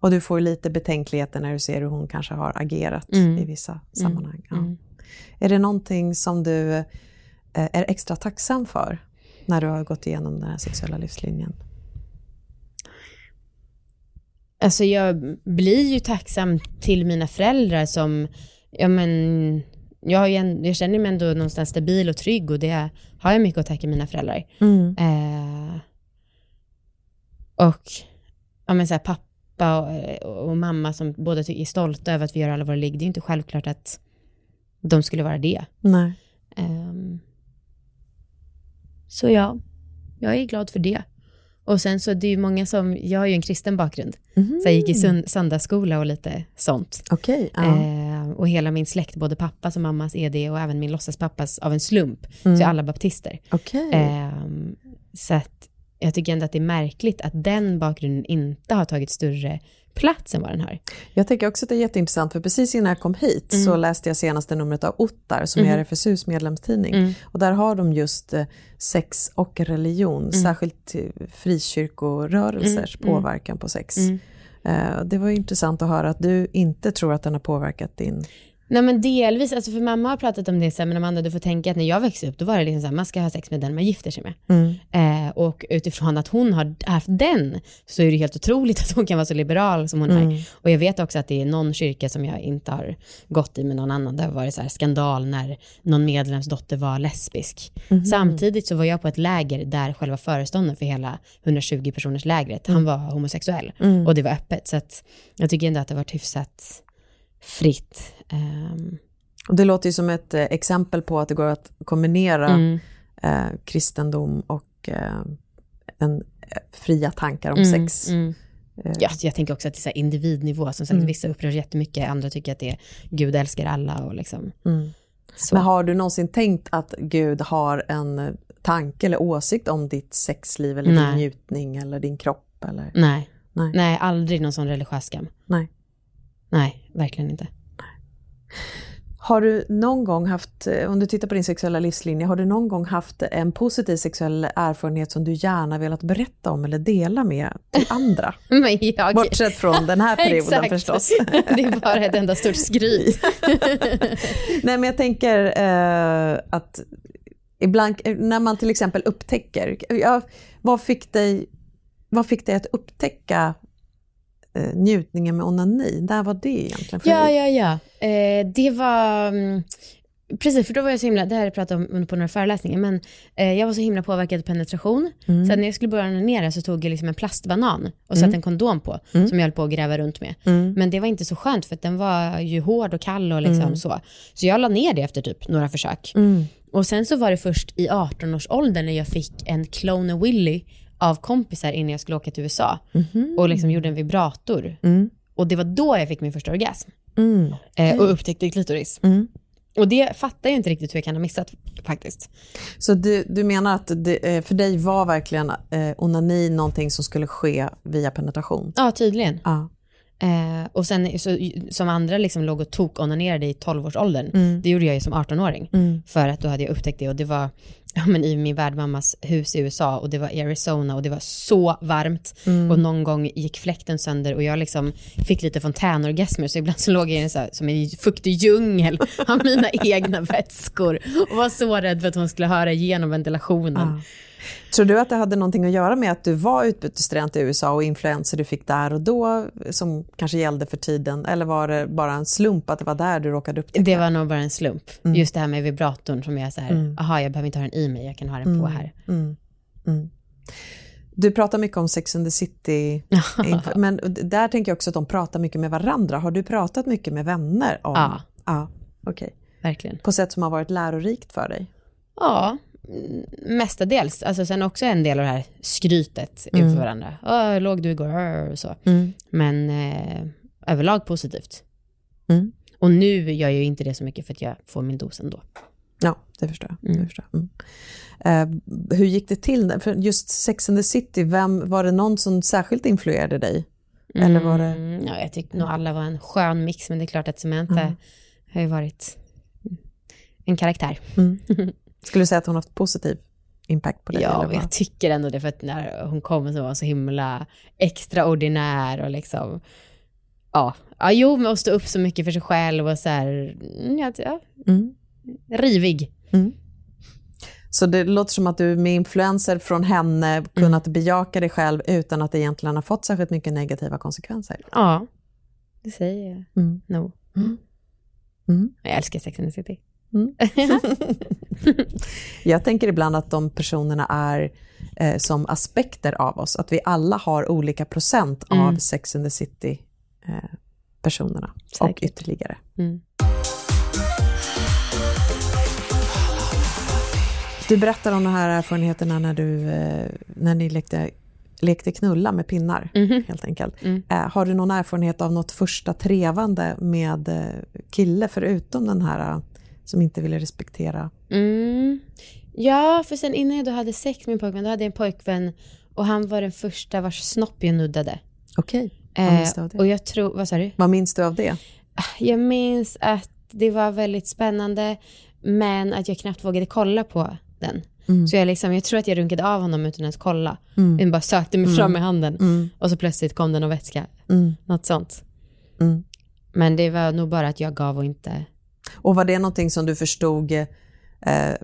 Och du får lite betänkligheter när du ser hur hon kanske har agerat Mm. i vissa sammanhang. Ja. Mm. Är det någonting som du eh, är extra tacksam för när du har gått igenom den här sexuella livslinjen? Alltså jag blir ju tacksam till mina föräldrar som, ja men, jag, en, jag känner mig ändå någonstans stabil och trygg och det har jag mycket att tacka mina föräldrar. Eh, och ja, men så här, pappa och, och mamma som båda är stolta över att vi gör alla våra ligg, det är ju inte självklart att de skulle vara det. Ehm, så ja, jag är glad för det. Och sen så det är ju många som, jag har ju en kristen bakgrund, så jag gick i sund, söndagsskola och lite sånt. Okej. ja. Ehm, och hela min släkt, både pappas och mammas är det och även min låtsaspappas av en slump, så är alla baptister. Okej. Ehm, så att jag tycker ändå att det är märkligt att den bakgrunden inte har tagit större plats än vad den har. Jag tycker också att det är jätteintressant, för precis innan jag kom hit så läste jag senaste numret av Ottar som är RFSUs medlemstidning. Och där har de just eh, sex och religion, särskilt eh, frikyrkorörelsers påverkan på sex. Eh, Det var intressant att höra att du inte tror att den har påverkat din... Nej men delvis, alltså för mamma har pratat om det så här, men Amanda du får tänka att när jag växte upp då var det liksom så här, man ska ha sex med den man gifter sig med. Eh, och utifrån att hon har haft den så är det helt otroligt att hon kan vara så liberal som hon är. Och jag vet också att det är någon kyrka som jag inte har gått i med någon annan, det har varit så här skandal när någon medlemsdotter var lesbisk. Samtidigt så var jag på ett läger där själva föreståndaren för hela 120 personers lägret, han var homosexuell och det var öppet. Så att jag tycker ändå att det har varit hyfsat fritt. Ehm, Och det låter ju som ett eh, exempel på att det går att kombinera mm. eh, kristendom och eh, en, fria tankar om Mm, sex. mm. Ja, jag tänker också att det är individnivå, som sagt, vissa upprörs jättemycket, andra tycker att det är Gud älskar alla och liksom. Så. Men har du någonsin tänkt att Gud har en tanke eller åsikt om ditt sexliv eller Nej. din njutning eller din kropp? Eller? Nej. Nej. Nej, aldrig någon sån religiös skam. Nej. Nej, verkligen inte. Har du någon gång haft, eh, om du tittar på din sexuella livslinje, har du någon gång haft en positiv sexuell erfarenhet som du gärna velat berätta om eller dela med till andra? Men jag... Bortsett från den här perioden förstås. det är bara ett enda stort skryt. Nej men jag tänker eh, att ibland, eh, när man till exempel upptäcker, ja, vad, fick dig, vad fick dig att upptäcka eh, njutningen med onani? Där var det egentligen? För Ja, dig? ja, ja. Eh, det var... mm, Precis, för då var jag så himla, det här har jag pratat om på några föreläsningar, men eh, jag var så himla påverkad av penetration. Mm. Så när jag skulle börja onanera så tog jag liksom en plastbanan och satte en kondom på, Mm. som jag höll på att gräva runt med. Men det var inte så skönt för att den var ju hård och kall och liksom så. Så jag la ner det efter typ några försök. Och sen så var det först i 18-årsåldern när jag fick en Clone Willy av kompisar innan jag skulle åka till USA. Och liksom gjorde en vibrator. Och det var då jag fick min första orgasm. Mm. Eh, och upptäckte klitoris. Mm. Och det fattar jag inte riktigt hur jag kan ha missat faktiskt. Så du, du menar att det, eh, för dig var verkligen eh, onani någonting som skulle ske via penetration? Ja, tydligen. Ja. Eh, och sen så, som andra liksom låg och tok-onanerade i 12-årsåldern, Mm. det gjorde jag ju som 18-åring. För att då hade jag upptäckt det och det var ja, men i min värdmammas hus i USA och det var Arizona och det var så varmt. Mm. Och någon gång gick fläkten sönder och jag liksom fick lite fontänorgasmer så ibland så låg jag i en så här, som en fuktig djungel av mina egna vätskor och var så rädd för att hon skulle höra igenom ventilationen. Ja. Tror du att det hade någonting att göra med att du var utbytesstudent i USA och influenser du fick där och då som kanske gällde för tiden? Eller var det bara en slump att det var där du råkade upptäcka? Det var nog bara en slump. Mm. Just det här med vibratorn som jag så här, aha jag behöver inte ha den i mig, jag kan ha den på här. Mm. Du pratar mycket om Sex and the City, inför- men där tänker jag också att de pratar mycket med varandra. Har du pratat mycket med vänner om? Ja. Ja, okej. Verkligen. På sätt som har varit lärorikt för dig? Ja, mm, mestadels. Alltså sen också en del av det här skrytet inför varandra. Åh, låg du igår? Och Så. Men eh, överlag positivt. Mm. Och nu gör jag ju inte det så mycket för att jag får min dos ändå. Ja, det förstår jag. Det förstår jag. Mm. Eh, hur gick det till? För just Sex and the City, vem, var det någon som särskilt influerade dig? Eller var det... Mm, ja, jag tyckte nog alla var en skön mix, men det är klart att Samantha har ju varit en karaktär. Skulle du säga att hon har haft positiv impact på dig? Ja, eller jag tycker ändå det, för att när hon kom så var hon så himla extraordinär och liksom, ja, ja jo, men att stå upp så mycket för sig själv och så här, mm, ja, ja Mm. rivig. Så det låter som att du med influenser från henne kunnat bejaka dig själv utan att det egentligen har fått särskilt mycket negativa konsekvenser. Ja, det säger jag Mm. nog. Mm. Jag älskar Sex and the City. Jag tänker ibland att de personerna är eh, som aspekter av oss, att vi alla har olika procent av Sex and the City eh, och ytterligare. Mm. Du berättar om de här erfarenheterna när, du, eh, när ni lekte, lekte knulla med pinnar, helt enkelt. Eh, har du någon erfarenhet av något första trevande med eh, kille, förutom den här eh, som inte ville respektera? Mm. Ja, för sen innan jag då hade sex med min pojkvän, då hade jag en pojkvän och han var den första vars snopp jag nuddade. Okej, vad Eh, minns du av det? och jag tror, vad sa du? Vad minns du av det? Jag minns att det var väldigt spännande, men att jag knappt vågade kolla på den. Så jag, liksom, jag tror att jag runkade av honom utan att ens kolla. Jag bara sökte mig fram med handen och så plötsligt kom det någon vätska. Något sånt. Mm. Men det var nog bara att jag gav och inte... Och var det någonting som du förstod eh,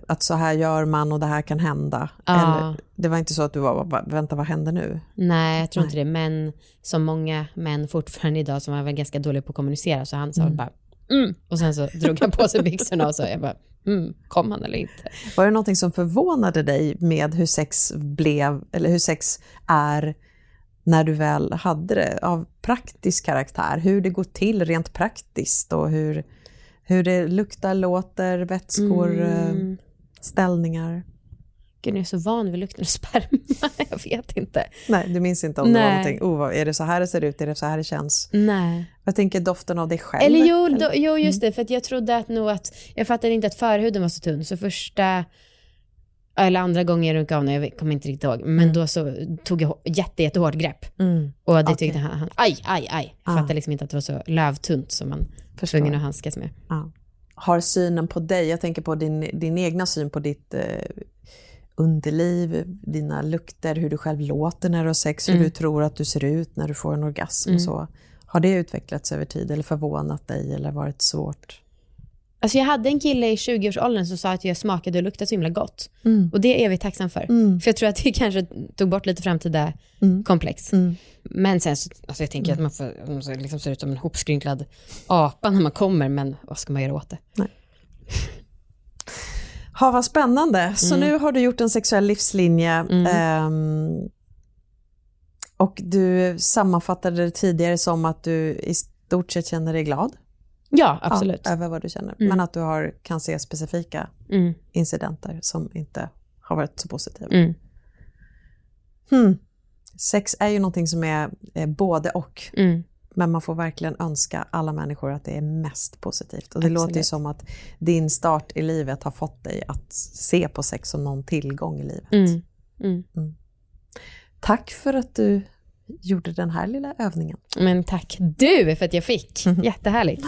att så här gör man och det här kan hända? Ja. Eller, det var inte så att du var, "Va- vänta vad händer nu? Nej, jag tror inte det. Men som många män fortfarande idag som var väl ganska dåliga på att kommunicera, så han sa väl bara mm. Och sen så drog han på sig byxorna och så jag bara mm, kom han eller inte? Var det någonting som förvånade dig med hur sex blev, eller hur sex är när du väl hade det, av praktisk karaktär? Hur det går till rent praktiskt och hur, hur det luktar, låter, vätskor, eh, ställningar? Gud, jag är så van vid lukten av sperma. jag vet inte. Nej, du minns inte om det var Nej. någonting, oh, vad- är det så här det ser ut, är det så här det känns? Nej. Jag tänker doften av dig själv. Eller jo, då, jo just det, för jag trodde att nog att, jag fattade inte att förhuden var så tunn, så första, eller andra gången jag runkade av honom, jag kommer inte riktigt ihåg, men då så tog jag jätte, jättehårt grepp. Mm. Och det Okej. tyckte han, han, aj, aj, aj. Jag Ah. fattade liksom inte att det var så lövtunt som man tvungen att handskas med. Ja. Har synen på dig, jag tänker på din, din egna syn på ditt eh, underliv, dina lukter, hur du själv låter när du har sex, hur Mm. du tror att du ser ut när du får en orgasm och så. Har det utvecklats över tid eller förvånat dig eller varit svårt? Alltså jag hade en kille i 20-årsåldern som sa att jag smakade och luktade så himla gott. Mm. Och det är jag evigt tacksam för. För jag tror att det kanske tog bort lite framtida Mm. komplex. Men sen så, alltså jag tänker att man får, man så liksom ser ut som en hopskrynklad apa när man kommer, men vad ska man göra åt det? Ha, vad spännande. Så Mm. nu har du gjort en sexuell livslinje ehm, och du sammanfattade det tidigare som att du i stort sett känner dig glad Ja, absolut. Ja, över vad du känner, men att du har, kan se specifika Mm. incidenter som inte har varit så positiva. Mm. Hmm. Sex är ju någonting som är eh, både och, Mm. men man får verkligen önska alla människor att det är mest positivt. Och det Absolut. låter ju som att din start i livet har fått dig att se på sex som någon tillgång i livet. Mm. Mm. Tack för att du gjorde den här lilla övningen. Men tack du för att jag fick. Jättehärligt.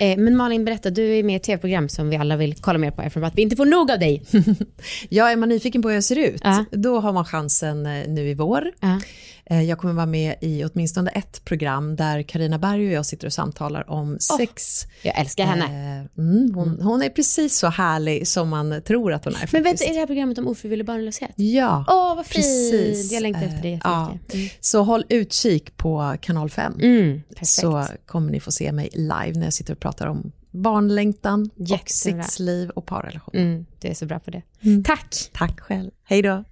Eh, men Malin, berätta, du är med i ett tv-program som vi alla vill kolla mer på eftersom att vi inte får nog av dig. Ja, är man nyfiken på hur jag ser ut, Ja. då har man chansen eh, nu i vår. Ja. Eh, Jag kommer vara med i åtminstone ett program där Karina Berg och jag sitter och samtalar om sex. Jag älskar henne. Eh, Mm, hon, hon är precis så härlig som man tror att hon är. Men vänta, är det här programmet om ofrivillig barnlöshet? Ja, Åh, vad fint. precis. Jag längtar efter det Eh, ja. jättemycket. Mm. Så håll utkik på kanal 5. Mm, så kommer ni få se mig live när jag sitter och pratar om barnlängtan och Jättebra. sexliv och parrelation. Mm, du är så bra på det. Tack! Tack själv. Hej då.